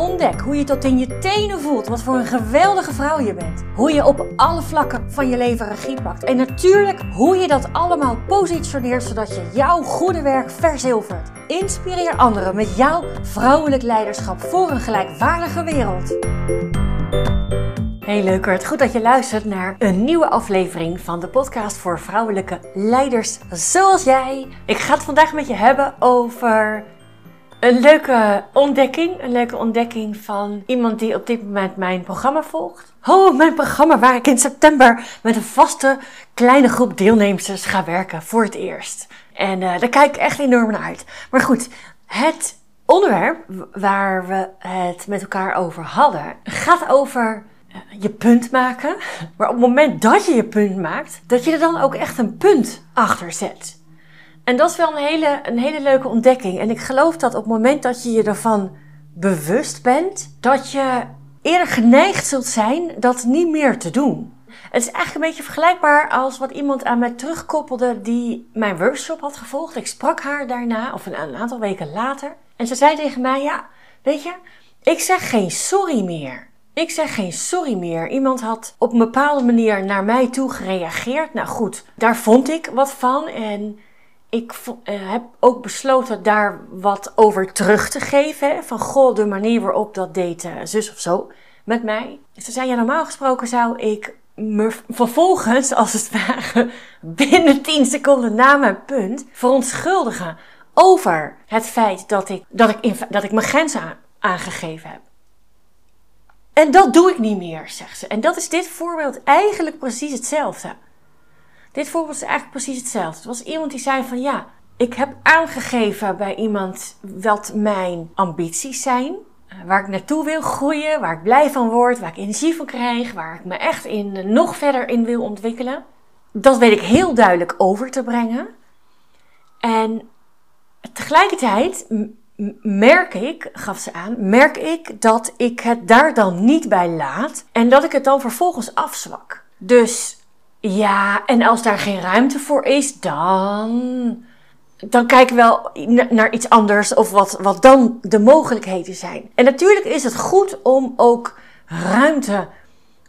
Ontdek hoe je tot in je tenen voelt wat voor een geweldige vrouw je bent. Hoe je op alle vlakken van je leven regie pakt. En natuurlijk hoe je dat allemaal positioneert zodat je jouw goede werk verzilvert. Inspireer anderen met jouw vrouwelijk leiderschap voor een gelijkwaardige wereld. Hey leukert, goed dat je luistert naar een nieuwe aflevering van de podcast voor vrouwelijke leiders zoals jij. Ik ga het vandaag met je hebben over een leuke ontdekking. Een leuke ontdekking van iemand die op dit moment mijn programma volgt. Oh, mijn programma waar ik in september met een vaste kleine groep deelnemers ga werken voor het eerst. En uh, daar kijk ik echt enorm naar uit. Maar goed, het onderwerp waar we het met elkaar over hadden gaat over uh, je punt maken. Maar op het moment dat je je punt maakt, dat je er dan ook echt een punt achter zet. En dat is wel een hele, een hele leuke ontdekking. En ik geloof dat op het moment dat je je ervan bewust bent, dat je eerder geneigd zult zijn dat niet meer te doen. Het is eigenlijk een beetje vergelijkbaar als wat iemand aan mij terugkoppelde die mijn workshop had gevolgd. Ik sprak haar daarna, of een, een aantal weken later. En ze zei tegen mij, ja, weet je, ik zeg geen sorry meer. Ik zeg geen sorry meer. Iemand had op een bepaalde manier naar mij toe gereageerd. Nou goed, daar vond ik wat van. En ik uh, heb ook besloten daar wat over terug te geven. Van goh, de manier waarop dat deed uh, zus of zo met mij. Ze zei ja, normaal gesproken zou ik me vervolgens, als het ware, binnen 10 seconden na mijn punt verontschuldigen over het feit dat ik, dat ik, dat ik mijn grenzen aan, aangegeven heb. En dat doe ik niet meer, zegt ze. En dat is dit voorbeeld eigenlijk precies hetzelfde. Dit voorbeeld is eigenlijk precies hetzelfde. Het was iemand die zei van ja, ik heb aangegeven bij iemand wat mijn ambities zijn. Eh, waar ik naartoe wil groeien, waar ik blij van word, waar ik energie van krijg, waar ik me echt in, eh, nog verder in wil ontwikkelen. Dat weet ik heel duidelijk over te brengen. En tegelijkertijd merk ik, gaf ze aan, merk ik dat ik het daar dan niet bij laat en dat ik het dan vervolgens afzwak. Dus ja, en als daar geen ruimte voor is, dan. Dan kijken we wel naar iets anders of wat, wat dan de mogelijkheden zijn. En natuurlijk is het goed om ook ruimte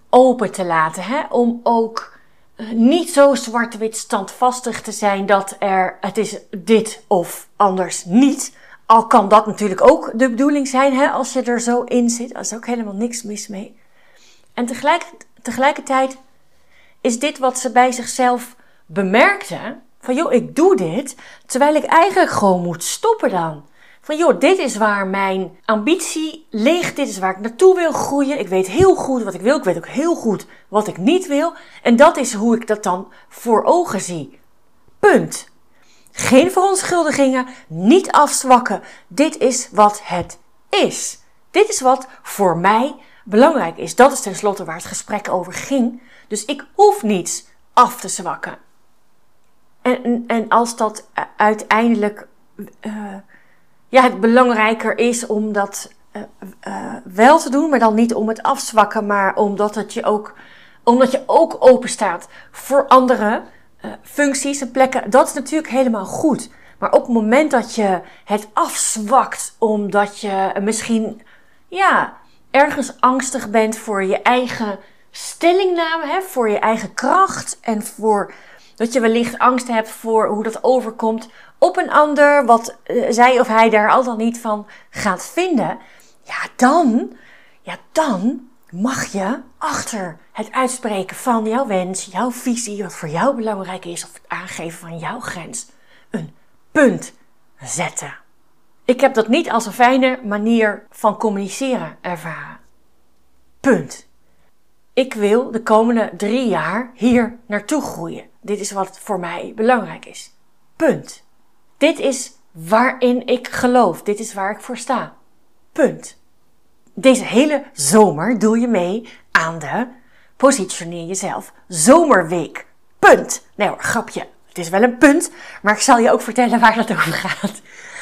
open te laten. Hè? Om ook eh, niet zo zwart-wit standvastig te zijn dat er het is dit of anders niet. Al kan dat natuurlijk ook de bedoeling zijn hè, als je er zo in zit. Daar is ook helemaal niks mis mee. En tegelijk, tegelijkertijd is dit wat ze bij zichzelf bemerkte. Van joh, ik doe dit, terwijl ik eigenlijk gewoon moet stoppen dan. Van joh, dit is waar mijn ambitie ligt, dit is waar ik naartoe wil groeien. Ik weet heel goed wat ik wil, ik weet ook heel goed wat ik niet wil. En dat is hoe ik dat dan voor ogen zie. Punt. Geen verontschuldigingen, niet afzwakken. Dit is wat het is. Dit is wat voor mij belangrijk is. Dat is tenslotte waar het gesprek over ging. Dus ik hoef niets af te zwakken. En, en als dat uiteindelijk uh, ja, het belangrijker is om dat uh, uh, wel te doen, maar dan niet om het afzwakken, maar omdat, het je, ook, omdat je ook open staat voor andere functies en plekken, dat is natuurlijk helemaal goed. Maar op het moment dat je het afzwakt omdat je misschien ja, ergens angstig bent voor je eigen stellingname, hè, voor je eigen kracht en voor dat je wellicht angst hebt voor hoe dat overkomt op een ander, wat uh, zij of hij daar al dan niet van gaat vinden, ja, dan, ja, dan mag je achter het uitspreken van jouw wens, jouw visie, wat voor jou belangrijk is, of het aangeven van jouw grens, een punt zetten. Ik heb dat niet als een fijne manier van communiceren ervaren. Punt. Ik wil de komende drie jaar hier naartoe groeien. Dit is wat voor mij belangrijk is. Punt. Dit is waarin ik geloof. Dit is waar ik voor sta. Punt. Deze hele zomer doe je mee aan de Positioneer Jezelf Zomerweek. Punt. Nee hoor, grapje. Het is wel een punt, maar ik zal je ook vertellen waar het over gaat.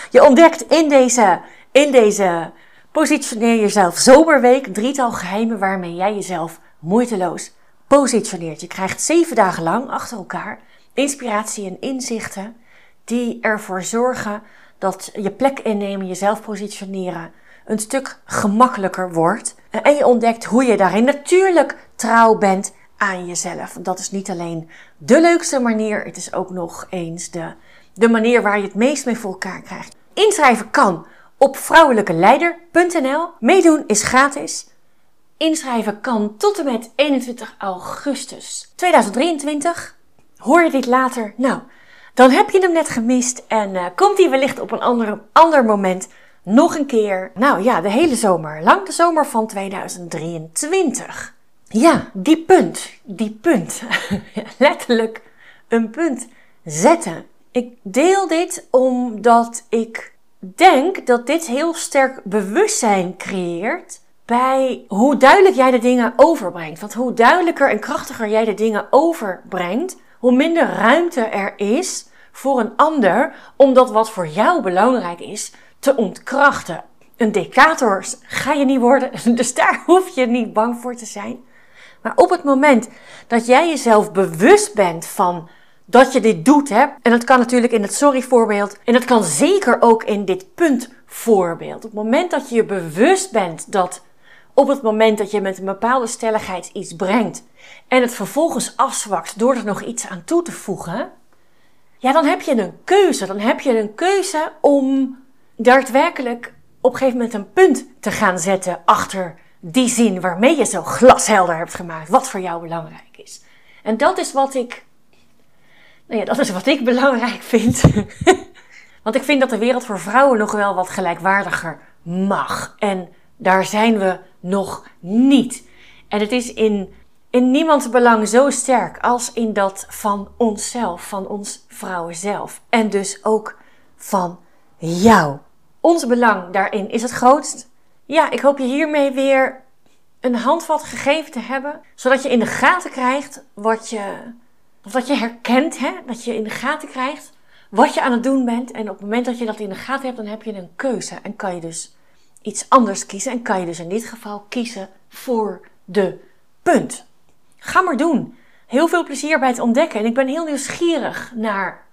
Je ontdekt in deze, in deze positioneer jezelf zomerweek drietal geheimen waarmee jij jezelf moeiteloos positioneert. Je krijgt zeven dagen lang achter elkaar inspiratie en inzichten die ervoor zorgen dat je plek innemen, jezelf positioneren een stuk gemakkelijker wordt. En je ontdekt hoe je daarin natuurlijk trouw bent aan jezelf. Dat is niet alleen de leukste manier, het is ook nog eens de, de manier waar je het meest mee voor elkaar krijgt. Inschrijven kan op vrouwelijkeleider.nl. Meedoen is gratis. Inschrijven kan tot en met 21 augustus 2023. Hoor je dit later? Nou, dan heb je hem net gemist en uh, komt hij wellicht op een ander, ander moment nog een keer. Nou ja, de hele zomer. Lang de zomer van 2023. Ja, die punt. Die punt. Letterlijk een punt zetten. Ik deel dit omdat ik denk dat dit heel sterk bewustzijn creëert bij hoe duidelijk jij de dingen overbrengt. Want hoe duidelijker en krachtiger jij de dingen overbrengt, hoe minder ruimte er is voor een ander om dat wat voor jou belangrijk is te ontkrachten. Een decator ga je niet worden, dus daar hoef je niet bang voor te zijn. Maar op het moment dat jij jezelf bewust bent van dat je dit doet, hè, en dat kan natuurlijk in het sorry-voorbeeld, en dat kan zeker ook in dit punt-voorbeeld. Op het moment dat je je bewust bent dat op het moment dat je met een bepaalde stelligheid iets brengt en het vervolgens afzwakt door er nog iets aan toe te voegen, ja, dan heb je een keuze. Dan heb je een keuze om daadwerkelijk op een gegeven moment een punt te gaan zetten achter die zin waarmee je zo glashelder hebt gemaakt wat voor jou belangrijk is. En dat is wat ik, nou ja, dat is wat ik belangrijk vind. Want ik vind dat de wereld voor vrouwen nog wel wat gelijkwaardiger mag. En daar zijn we nog niet. En het is in, in niemands belang zo sterk als in dat van onszelf, van ons vrouwen zelf. En dus ook van jou. Ons belang daarin is het grootst. Ja, ik hoop je hiermee weer een handvat gegeven te hebben, zodat je in de gaten krijgt wat je, of dat je herkent, hè, dat je in de gaten krijgt wat je aan het doen bent. En op het moment dat je dat in de gaten hebt, dan heb je een keuze en kan je dus iets anders kiezen en kan je dus in dit geval kiezen voor de punt. Ga maar doen. Heel veel plezier bij het ontdekken en ik ben heel nieuwsgierig naar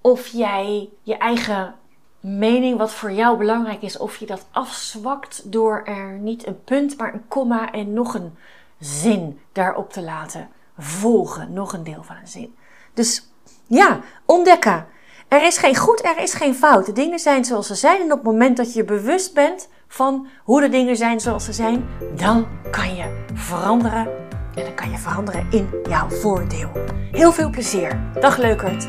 of jij je eigen mening wat voor jou belangrijk is, of je dat afzwakt door er niet een punt, maar een komma en nog een zin daarop te laten volgen. Nog een deel van een zin. Dus ja, ontdekken. Er is geen goed, er is geen fout. De dingen zijn zoals ze zijn. En op het moment dat je bewust bent van hoe de dingen zijn zoals ze zijn, dan kan je veranderen. En dan kan je veranderen in jouw voordeel. Heel veel plezier. Dag leukert.